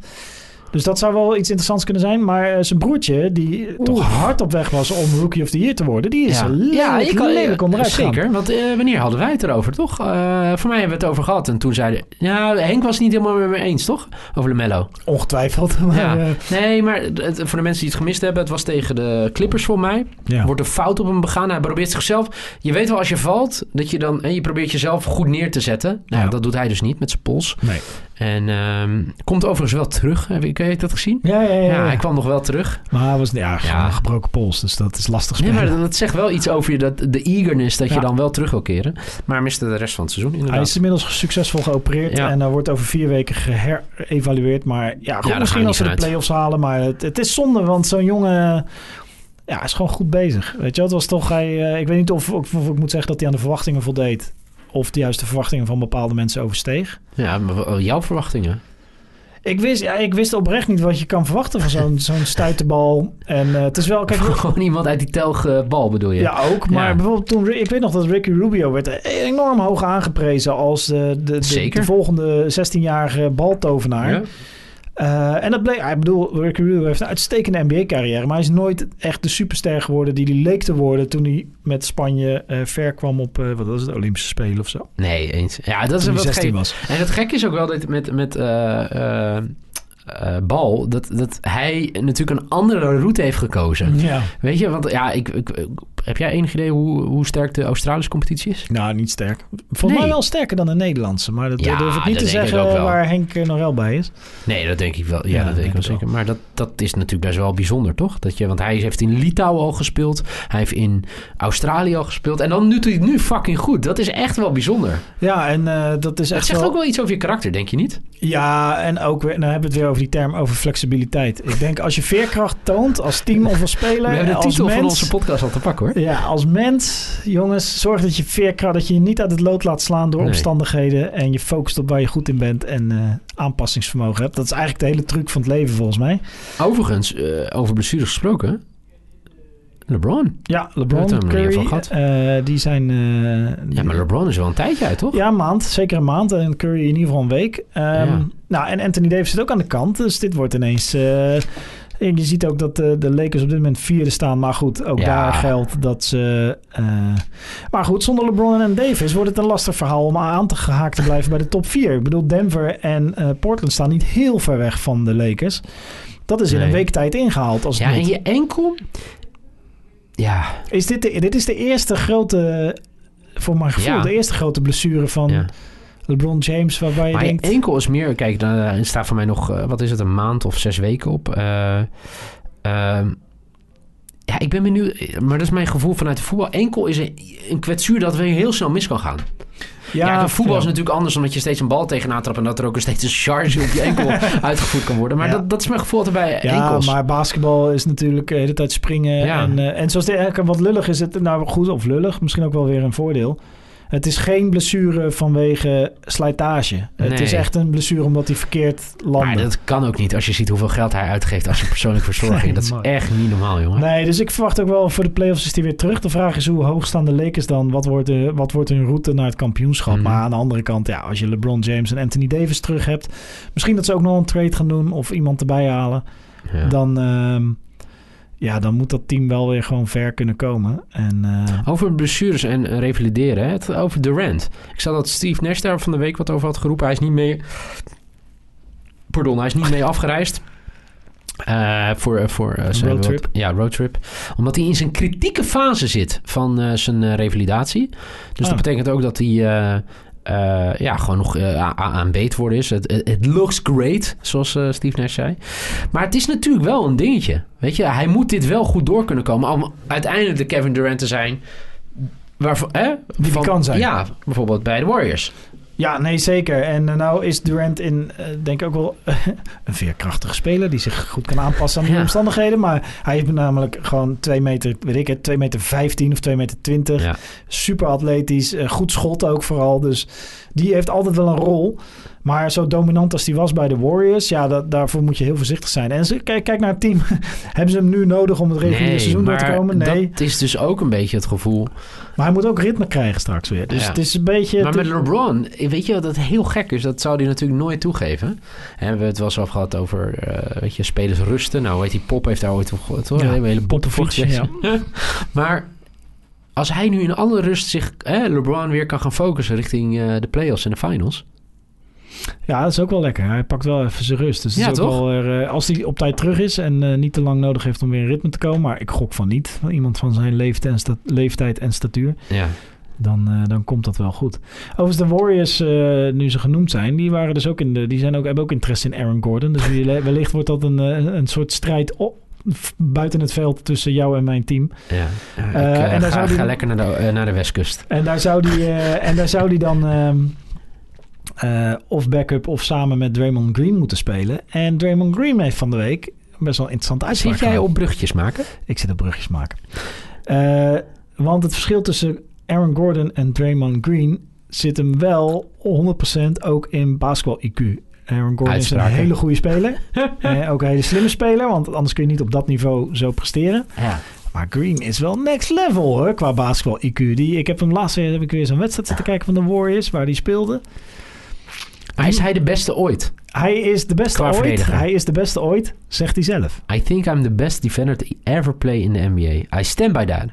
Dus dat zou wel iets interessants kunnen zijn. Maar eh, zijn broertje, die toch hard op weg was om Rookie of the Year te worden, die is Ja. lelijk, Ja, ik kan- lelijk onderuit. Zeker, want eh, wanneer hadden wij het erover, toch? Eh, voor mij hebben we het over gehad. En toen zeiden... Ja, Henk was het niet helemaal met me eens, toch? Over LaMelo. Ongetwijfeld. Maar, Ja. eh, Nee, maar het- voor de mensen die het gemist hebben... het was tegen de Clippers voor mij. ja. Wordt een fout op hem begaan. Hij probeert zichzelf... Je weet wel, als je valt, dat je dan... En je probeert jezelf goed neer te zetten. Nou, Ja. dat doet hij dus niet met zijn pols. Nee. En ehm, komt overigens wel terug. Heb je dat gezien? Ja, ja, ja. Ja, ja. hij kwam nog wel terug. Maar hij was ja, Ja. een gebroken pols, dus dat is lastig spelen. maar dat zegt wel iets over je, dat, de eagerness dat je Ja. dan wel terug wil keren. Maar miste de rest van het seizoen inderdaad. Hij is inmiddels succesvol geopereerd Ja. en hij wordt over vier weken geherevalueerd. Maar ja, goed, misschien als ze de play-offs halen. Maar het, het is zonde, want zo'n jongen ja, is gewoon goed bezig. Weet je, het was toch hij. eh, ik weet niet of, of, of ik moet zeggen dat hij aan de verwachtingen voldeed. Of de juiste verwachtingen van bepaalde mensen oversteeg. Ja, maar jouw verwachtingen. Ik wist, ja, ik wist oprecht niet wat je kan verwachten van zo'n zo'n stuiterbal. En eh, het is wel, kijk, Gewoon iemand uit die telgbal bedoel je? Ja, ook. Maar Ja. bijvoorbeeld toen... Ik weet nog dat Ricky Rubio werd enorm hoog aangeprezen als de, de, de, de volgende 16-jarige baltovenaar. Ja? Eh, en dat bleek... Ik bedoel, Ricky Rubio heeft een uitstekende NBA-carrière. Maar hij is nooit echt de superster geworden die hij leek te worden... toen hij met Spanje eh, ver kwam op... eh, wat was het? Olympische Spelen of zo. Nee, eens. Ja, dat is Toen wat 16 gek. was. En het gekke is ook wel dat met, met Bal, dat, dat hij natuurlijk een andere route heeft gekozen. Ja. Weet je, want ja, ik, ik- heb jij enig idee hoe, hoe sterk de Australische competitie is? Nou, niet sterk. Volgens Nee. mij wel sterker dan de Nederlandse. Maar dat Ja, durf ik niet te zeggen waar Henk eh, Norel bij is. Nee, dat denk ik wel. Ja, Ja, dat denk ik wel het zeker. Maar dat, dat is natuurlijk best wel bijzonder, toch? Dat je, want hij heeft in Litouwen al gespeeld. Hij heeft in Australië al gespeeld. En dan nu doet hij het nu fucking goed. Dat is echt wel bijzonder. Ja, en eh, dat is Het echt zegt wel... ook wel iets over je karakter, denk je niet? Ja, en ook weer, nou hebben we het weer over die term over flexibiliteit. Ik denk als je veerkracht toont als team of als speler, We hebben de titel mens, van onze podcast al te pakken, hoor. Ja, als mens, jongens, zorg dat je veerkracht, dat je je niet uit het lood laat slaan door Nee. omstandigheden en je focust op waar je goed in bent en eh, aanpassingsvermogen hebt. Dat is eigenlijk de hele truc van het leven volgens mij. Overigens, eh, over blessures gesproken. LeBron. Ja, LeBron, Curry, gehad. eh, die zijn... Ja, maar LeBron is wel een tijdje uit, toch? Ja, een maand. Zeker een maand. En Curry in ieder geval een week. Ehm, Ja. Nou, en Anthony Davis zit ook aan de kant. Dus dit wordt ineens... en je ziet ook dat de, de Lakers op dit moment vierde staan. Maar goed, ook Ja. daar geldt dat ze... eh, maar goed, zonder LeBron en Davis wordt het een lastig verhaal... om aan te gehaakt te blijven bij de top 4. Ik bedoel, Denver en eh, Portland staan niet heel ver weg van de Lakers. Dat is in Nee. een week tijd ingehaald. Als Ja, en je enkel... Ja, Is dit, de, dit is de eerste grote... Voor mijn gevoel, Ja. de eerste grote blessure van ja. LeBron James... waarbij je Maar denkt... enkel is meer... Kijk, daar staat voor mij nog... eh, wat is het? Een maand of zes weken op. Eh, ehm, ja, ik ben benieuwd... Maar dat is mijn gevoel vanuit de voetbal. Enkel is een, een kwetsuur dat weer heel snel mis kan gaan. Ja, voetbal is natuurlijk anders... omdat je steeds een bal tegenaan trapt... en dat er ook steeds een charge op je enkel uitgevoerd kan worden. Maar Ja. dat, dat is mijn gevoel altijd bij Ja, enkels. maar basketbal is natuurlijk de hele tijd springen. Ja. En, eh, en zoals de, wat lullig is het, nou goed of lullig, misschien ook wel weer een voordeel. Het is geen blessure vanwege slijtage. Het is echt een blessure omdat hij verkeerd landde. Maar dat kan ook niet als je ziet hoeveel geld hij uitgeeft als je persoonlijke verzorging. Nee, dat is echt niet normaal, jongen. Nee, dus ik verwacht ook wel voor de playoffs is hij weer terug. De vraag is hoe hoog staan de Lakers dan? Wat wordt, de, wat wordt hun route naar het kampioenschap? Mhm. Maar aan de andere kant, ja, als je LeBron James en Anthony Davis terug hebt... misschien dat ze ook nog een trade gaan doen of iemand erbij halen... Ja. dan, ehm, ja, dan moet dat team wel weer gewoon ver kunnen komen. En, eh, Over blessures en revalideren, hè? Het, over Durant. Ik zag dat Steve Nash daar van de week wat over had geroepen. Hij is niet mee... Pardon, hij is niet mee afgereisd. Eh, voor voor eh, zijn roadtrip. Ja, roadtrip. Omdat hij in zijn kritieke fase zit van zijn revalidatie. Dus Ah. dat betekent ook dat hij... eh, ja, gewoon nog eh, a- a- aan beet worden is. Het looks great, zoals eh, Steve Nash zei. Maar het is natuurlijk wel een dingetje. Weet je, hij moet dit wel goed door kunnen komen. Om uiteindelijk de Kevin Durant te zijn. Waarvoor, hè? Die die kan zijn. Ja, bijvoorbeeld bij de Warriors. Ja, nee, zeker. En eh, nou is Durant in, eh, denk ik ook wel een veerkrachtige speler... die zich goed kan aanpassen aan de Ja. omstandigheden. Maar hij heeft namelijk gewoon 2 meter, weet ik het, 2 meter 15 of 2 meter 20. Ja. Super atletisch, eh, goed schot ook vooral. Dus die heeft altijd wel een rol. Maar zo dominant als die was bij de Warriors... ja, dat, daarvoor moet je heel voorzichtig zijn. En ze, kijk, kijk naar het team. Hebben ze hem nu nodig om het reguliere seizoen door te komen? Nee. dat is dus ook een beetje het gevoel. Maar hij moet ook ritme krijgen straks weer. Dus Ja. het is een beetje... Maar met LeBron, weet je wat dat heel gek is? Dat zou hij natuurlijk nooit toegeven. Hè, we hebben het wel eens over gehad over weet je, spelers rusten. Nou, weet die Pop heeft daar ooit op gehoord. Hoor. Ja, een hele voor Popovic, gezegd. maar als hij nu in alle rust zich, LeBron weer kan gaan focussen richting eh, de playoffs en de finals. Ja, dat is ook wel lekker. Hij pakt wel even zijn rust. Dus Ja, is ook toch? wel eh, als hij op tijd terug is en eh, niet te lang nodig heeft om weer in ritme te komen. Maar ik gok van niet. Van iemand van zijn leeftijd en, sta- leeftijd en statuur. Ja. Dan, eh, dan komt dat wel goed. Overigens, de Warriors, nu ze genoemd zijn, die waren dus ook in de. Die zijn ook, hebben ook interesse in Aaron Gordon. Dus wellicht wordt dat een, een soort strijd op, buiten het veld tussen jou en mijn team. ja. Ja, ik en daar ga, zou die- ga lekker naar de, naar de westkust. En daar zou die, en daar zou die dan ehm, eh, of backup of samen met Draymond Green moeten spelen. En Draymond Green heeft van de week best wel een interessante uitspraak Zit jij op bruggetjes maken? Ik zit op brugjes maken. Eh, want het verschil tussen Aaron Gordon en Draymond Green zit hem wel 100% ook in basketbal IQ. Aaron Gordon is een hele goede speler. Eh, ook een hele slimme speler, want anders kun je niet op dat niveau zo presteren. Ja. Maar Green is wel next level hoor, qua basketbal IQ. Die, ik heb hem laatst weer, heb ik weer zo'n wedstrijd zitten kijken van de Warriors, waar hij speelde. Maar is hij de beste ooit? Hij is de beste Qua ooit. Hij is de beste ooit, zegt hij zelf. I think I'm the best defender to ever play in the NBA. I stand by that.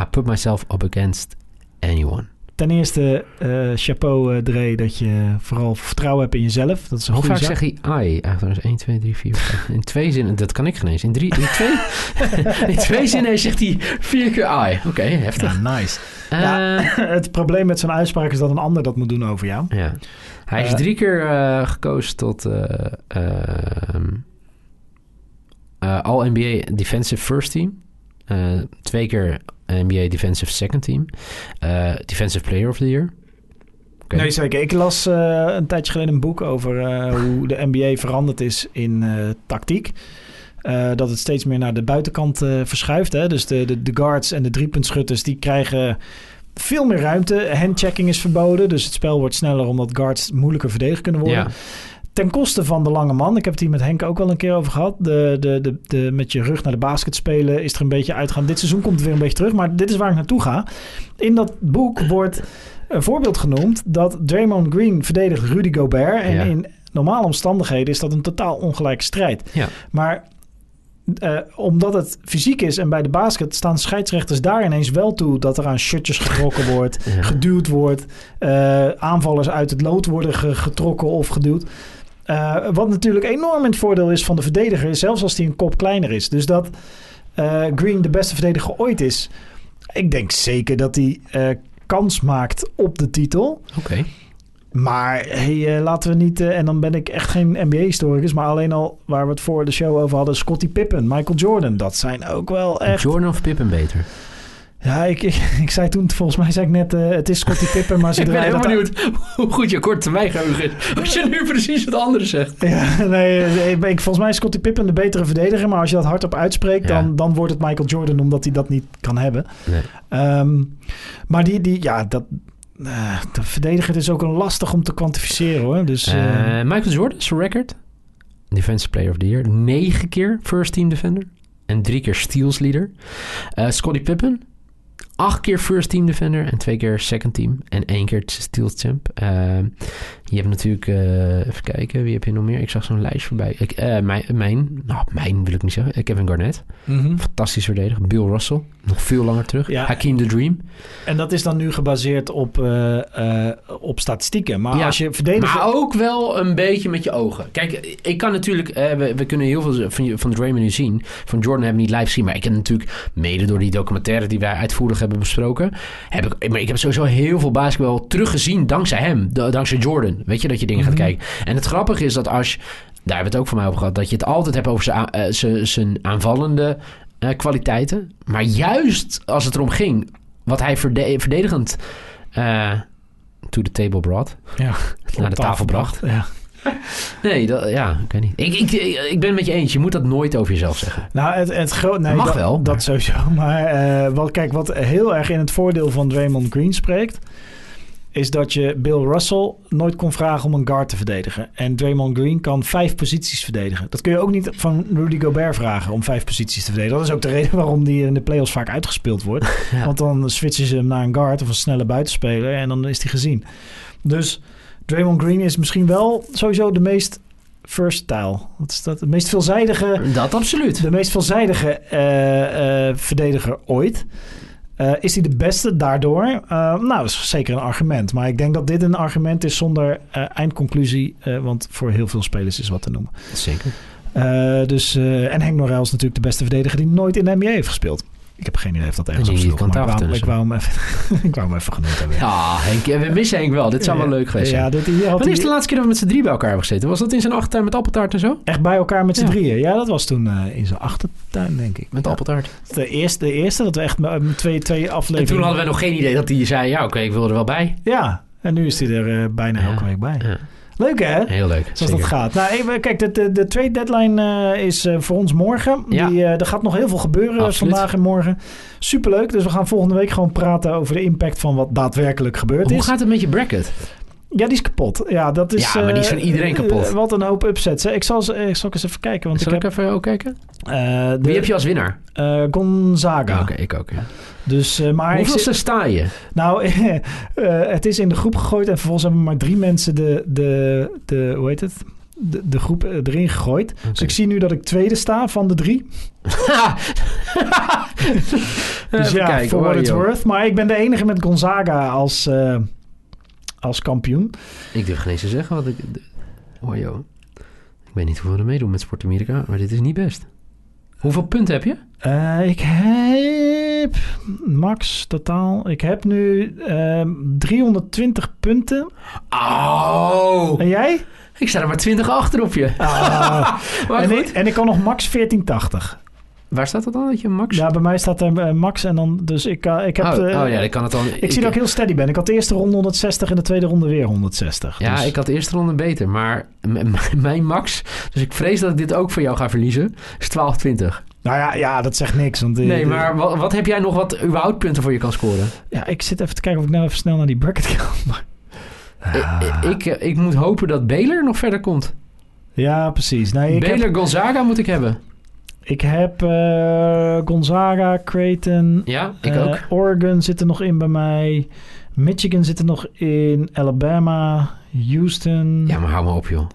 I put myself up against anyone. Ten eerste, eh, chapeau uh, Dre, dat je vooral vertrouwen hebt in jezelf. Dat is een Hoe vaak zeg je ai? Eigenlijk 1, 2, 3, 4, 5. In twee zinnen, dat kan ik geen eens. In, drie, in, twee, in twee zinnen zegt hij vier keer ai. Oké, okay, heftig. Ja, nice. Uh, ja, het probleem met zo'n uitspraak is dat een ander dat moet doen over jou. Ja. Hij is drie keer gekozen tot ehm, All-NBA Defensive First Team. Twee keer NBA Defensive Second Team. Uh, defensive Player of the Year. Okay. Nee, zeker. Ik las uh, een tijdje geleden een boek over hoe de NBA veranderd is in tactiek. dat het steeds meer naar de buitenkant verschuift. Hè? Dus de, de, de guards en de driepuntschutters die krijgen veel meer ruimte. Handchecking is verboden. Dus het spel wordt sneller omdat guards moeilijker verdedigd kunnen worden. Ten koste van de lange man. Ik heb het hier met Henk ook wel een keer over gehad. De, de, de, de, met je rug naar de basket spelen is er een beetje uitgaan. Dit seizoen komt het weer een beetje terug, maar dit is waar ik naartoe ga. In dat boek wordt een voorbeeld genoemd dat Draymond Green verdedigt Rudy Gobert. En in normale omstandigheden is dat een totaal ongelijke strijd. Ja. Maar uh, omdat het fysiek is en bij de basket staan scheidsrechters daar ineens wel toe dat er aan shirtjes getrokken wordt, ja. geduwd wordt, uh, aanvallers uit het lood worden getrokken of geduwd. Uh, wat natuurlijk enorm in het voordeel is van de verdediger, zelfs als hij een kop kleiner is. Dus dat uh, Green de beste verdediger ooit is. Ik denk zeker dat hij uh, kans maakt op de titel. Oké. Okay. Maar hey, laten we niet, en dan ben ik echt geen NBA-historicus, maar alleen al waar we het voor de show over hadden, Scottie Pippen, Michael Jordan, dat zijn ook wel echt... Jordan of Pippen beter? Ja, ik, ik, ik, zei toen, volgens mij zei ik net, uh, het is Scottie Pippen, maar ze Ik ben heel benieuwd hoe goed je korte termijn geheugen is. Als je nu precies wat andere zegt. Ja, nee, ik, volgens mij is Scottie Pippen de betere verdediger, maar als je dat hardop uitspreekt, ja. dan, dan wordt het Michael Jordan, omdat hij dat niet kan hebben. Nee. Um, maar die, die, ja, dat, uh, de verdediger is ook een lastig om te kwantificeren hoor. Dus, uh, Michael Jordan, zijn record, Defensive Player of the Year, negen keer First Team Defender en drie keer Steals Leader. Scottie Pippen, acht keer first team defender en twee keer second team. En één keer steals champ. Uh, je hebt natuurlijk, uh, even kijken, wie heb je nog meer? Ik zag zo'n lijst voorbij. Ik, uh, mijn, mijn, nou, mijn wil ik niet zeggen. Kevin Garnett. Mm -hmm. Fantastisch verdediger. Bill Russell, nog veel langer terug. Ja. Hakeem the Dream. En dat is dan nu gebaseerd op, op statistieken. Maar ja, als je verdediger... Maar ook wel een beetje met je ogen. Kijk, ik kan natuurlijk... we, we kunnen heel veel van, van Draymond nu zien. Van Jordan hebben we niet live gezien. Maar ik heb natuurlijk, mede door die documentaire die wij uitvoerig hebben besproken... Heb ik, maar ik heb sowieso heel veel basketbal teruggezien dankzij hem. Dankzij Jordan. Weet je, dat je dingen Mhm. gaat kijken. En het grappige is dat als... Daar hebben we het ook van mij over gehad. Dat je het altijd hebt over zijn, zijn aanvallende uh, kwaliteiten. Maar juist als het erom ging... Wat hij verde verdedigend... Uh, to the table brought. Ja, naar de tafel bracht. Ja. Nee, dat, ja, ik weet niet. Ik, ik, ik ben het met je eens. Je moet dat nooit over jezelf zeggen. Nou, het, het groot... Nee, Mag dat, wel. Maar... Dat sowieso. Maar uh, wat, kijk, wat heel erg in het voordeel van Draymond Green spreekt... is dat je Bill Russell nooit kon vragen om een guard te verdedigen. En Draymond Green kan vijf posities verdedigen. Dat kun je ook niet van Rudy Gobert vragen om vijf posities te verdedigen. Dat is ook de reden waarom die in de playoffs vaak uitgespeeld wordt. Ja. Want dan switchen ze hem naar een guard of een snelle buitenspeler... en dan is hij gezien. Dus... Draymond Green is misschien wel sowieso de meest versatile. Wat is dat? De meest veelzijdige. Dat absoluut. De meest veelzijdige uh, uh, verdediger ooit. Uh, is hij de beste daardoor? nou, dat is zeker een argument. Maar ik denk dat dit een argument is zonder eindconclusie. want voor heel veel spelers is wat te noemen. Zeker. dus, en Henk Norel is natuurlijk de beste verdediger die nooit in de NBA heeft gespeeld. Ik heb geen idee of dat ergens op sloeg, maar ik wou, hem even, ik wou hem even genoemd hebben. Ja, Henk, we missen Henk wel. Dit zou wel leuk geweest zijn. Ja, dit, Wanneer is de laatste keer dat we met z'n drie bij elkaar hebben gezeten? Was dat in zijn achtertuin met appeltaart en zo? Echt bij elkaar met z'n drieën? Ja, dat was toen uh, in zijn achtertuin, denk ik. Met appeltaart? De eerste, de eerste dat we echt met twee, twee afleveringen... En toen hadden we nog geen idee dat hij zei, ja oké, okay, ik wil er wel bij. Ja, en nu is hij er uh, bijna elke week bij. Leuk hè? Heel leuk. Zoals zeker. dat gaat. Nou, even, kijk, de, de, de trade deadline uh, is uh, voor ons morgen. Ja. Die, uh, er gaat nog heel veel gebeuren Absoluut. vandaag en morgen. Superleuk. Dus we gaan volgende week gewoon praten over de impact van wat daadwerkelijk gebeurd Hoe is. gaat het met je bracket? Ja, die is kapot. Ja, dat is, ja maar die is van iedereen kapot. wat een hoop upsets. Hè. Ik zal, ik zal eens even kijken. Want zal ik, ik heb, even ook kijken? de, Wie heb je als winnaar? Gonzaga. Ja, Oké, okay, ik ook. Ja. Dus, maar Hoeveelste sta je? Nou, het is in de groep gegooid en vervolgens hebben maar drie mensen de, de, de hoe heet het? de, de groep eh, erin gegooid. Dus ik zie nu dat ik tweede sta van de drie. Dus ja, kijken, for what it's joh. worth. Maar ik ben de enige met Gonzaga als, eh, als kampioen. Ik durf geen eens te zeggen wat ik... Oh joh. Ik weet niet hoeveel er meedoen met Sport Amerika, maar dit is niet best. Hoeveel punten heb je? Eh, ik heb max totaal. Ik heb nu ehm, 320 punten. Oh! En jij? Ik sta er maar 20 achter op je. Ah, en, goed. ik, en ik kan nog max 1480. Waar staat dat dan, dat je max? Ja, bij mij staat er eh, max en dan. Dus ik, eh, ik heb. oh, oh ja, ik kan het dan... ik, zie dat ik heel steady ben. Ik had de eerste ronde 160 en de tweede ronde weer 160. Ja, dus- ik had de eerste ronde beter, maar mijn max... Dus ik vrees dat ik dit ook voor jou ga verliezen. Is 12-20. Nou ja, ja, dat zegt niks. Want, eh, Nee, maar wat, wat heb jij nog wat überhaupt punten voor je kan scoren? Ja, ik zit even te kijken of ik nou even snel naar die bracket kan. Maar- Ik, ik, eh, ik moet hopen dat Baylor nog verder komt. Ja, precies. Nee, ik, Baylor heb, Gonzaga moet ik hebben. ik heb eh, Gonzaga, Creighton, Ja, ik eh, ook. Oregon zit er nog in bij mij. Michigan zit er nog in. Alabama, Houston. Ja, maar hou me op, joh.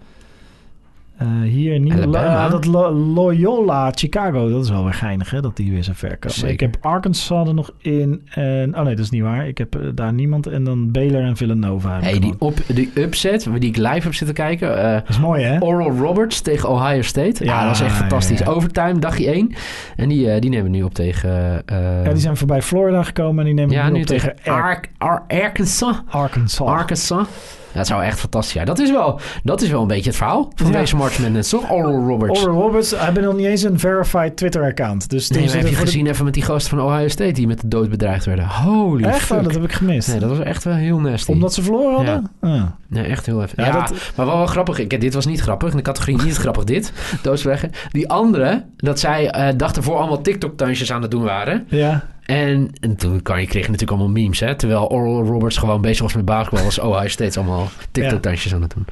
Eh, hier Alabama? ja, dat Lo- Loyola Chicago, dat is wel weer geinig hè, dat die weer zo ver komen. Ik heb Arkansas er nog in en oh nee, dat is niet waar. Ik heb eh, daar niemand en dan Baylor en Villanova. Hey, die, op, die upset die ik live heb zitten kijken. eh, Dat is mooi hè? Oral Roberts tegen Ohio State. Ja, Ja, dat is echt fantastisch. ja, ja. Overtime, dagje 1. En die, die nemen we nu op tegen... Ja, die zijn voorbij Florida gekomen en die nemen ja, nu nu op tegen tegen Ar- Ar- Ar- Arkansas. Arkansas. Arkansas. Ja, dat zou echt fantastisch zijn. Dat is wel, dat is wel een beetje het verhaal van Ja. deze March Madness, toch? Oral Roberts. Oral Roberts hebben nog niet eens een verified Twitter-account. Dus Nee, heb je voor de- gezien even met die gasten van Ohio State die met de dood bedreigd werden? Holy Echt? fuck. Oh, dat heb ik gemist. Nee, dat was echt wel heel nasty. Omdat ze verloren hadden? Ah. Nee, echt heel even. Ja, Ja, dat- maar wel wel grappig. Ik, dit was niet grappig. In de categorie niet grappig dit. Doodsweggen. Die andere, dat zij eh dag ervoor allemaal TikTok-dansjes aan het doen waren. Ja. En, en toen kan je, kreeg je natuurlijk allemaal memes, hè. Terwijl Oral Roberts gewoon bezig was met basketbal, was Ohio State allemaal TikTok-dansjes aan het doen.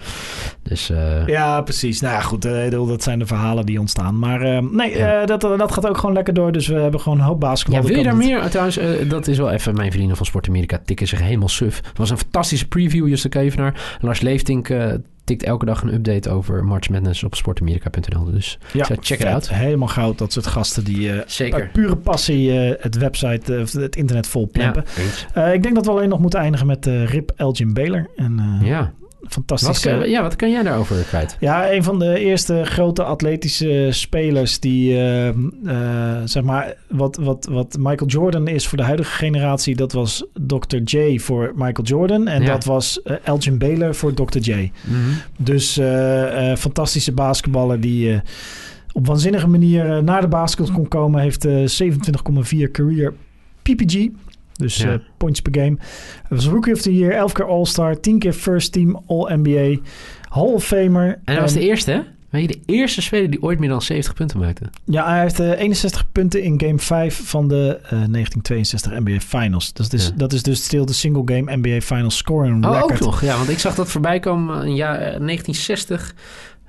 Dus, eh, Ja, precies. Nou ja, goed. eh, dat zijn de verhalen die ontstaan. Maar eh, nee, Ja. dat, dat gaat ook gewoon lekker door. Dus we hebben gewoon een hoop basketbal. Ja, wil je daar meer? Trouwens, eh, dat is wel even mijn vrienden van Sport Amerika tikken zich helemaal suf. Het was een fantastische preview, Juste Kevenaar. Lars Leeftink tikt elke dag een update over March Madness op sportamerika.nl. Dus Ja, check it vet. out. Helemaal goud. Dat soort gasten die eh, Zeker. pure passie eh, het website, eh, of het internet vol Ja, plempen. ik denk dat we alleen nog moeten eindigen met Rip Elgin Baylor. En eh ja. Wat fantastische... kan, ja, wat kan jij daarover kwijt? Ja, een van de eerste grote atletische spelers die, eh, eh, zeg maar, wat, wat, wat Michael Jordan is voor de huidige generatie, dat was Dr. J voor Michael Jordan. En Ja. dat was eh, Elgin Baylor voor Dr. J. Dus eh, fantastische basketballer die op waanzinnige manier naar de basket kon komen. Heeft eh 27,4 career PPG. Dus Ja. eh, points per game. Hij was Rookie of the Year, 11 keer All-Star, 10 keer First Team All-NBA, Hall of Famer. En hij was de eerste, hè? Weet je, de eerste speler die ooit meer dan 70 punten maakte. Ja, hij heeft eh, 61 punten in Game 5 van de eh, 1962 NBA Finals. Dus, dat is- Ja. dat is dus stil de single game NBA Finals scoring Oh, record. ook nog. Ja, want ik zag dat voorbij komen in jaar eh, 1960.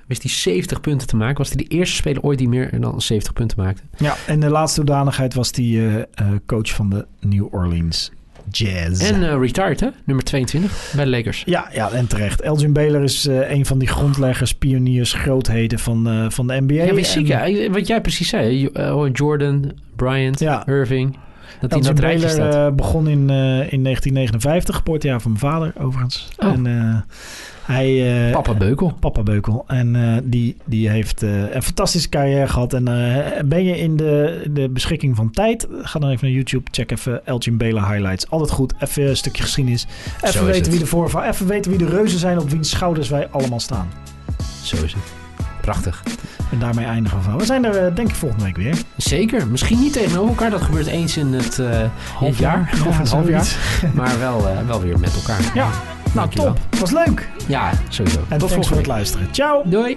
Wist hij 70 punten te maken. Was hij de eerste speler ooit die meer dan 70 punten maakte. Ja, en de laatste hoedanigheid was die eh, eh, coach van de New Orleans Jazz. En eh, retired, hè? Nummer 22 bij de Lakers. Ja, ja, en terecht. Elgin Baylor is eh, een van die grondleggers, pioniers, grootheden van, van de NBA. Ja, maar En ja, wat jij precies zei. Jordan, Bryant, Ja. Irving. Dat hij in dat rijtje staat. begon in, eh, in 1959, geboortejaar van mijn vader overigens. Oh. En eh, hij... eh, Papa Beukel. Papa Beukel. En die, die heeft een fantastische carrière gehad. En ben je in de, de beschikking van tijd? Ga dan even naar YouTube. Check even Elgin Baylor highlights. Altijd goed. Even een stukje geschiedenis. Even weten wie de voorvaar. Even weten wie de reuzen zijn op wiens schouders wij allemaal staan. Zo is het. Prachtig. En daarmee eindigen we van. We zijn er eh, denk ik volgende week weer. Zeker. Misschien niet tegenover elkaar. Dat gebeurt eens in het, in het jaar. Ja, of een half jaar. Maar wel, eh, wel weer met elkaar. Ja, nou Dankjewel. top. Was leuk. Ja, sowieso. En Tot thanks voor volgende het luisteren. Ciao. Doei.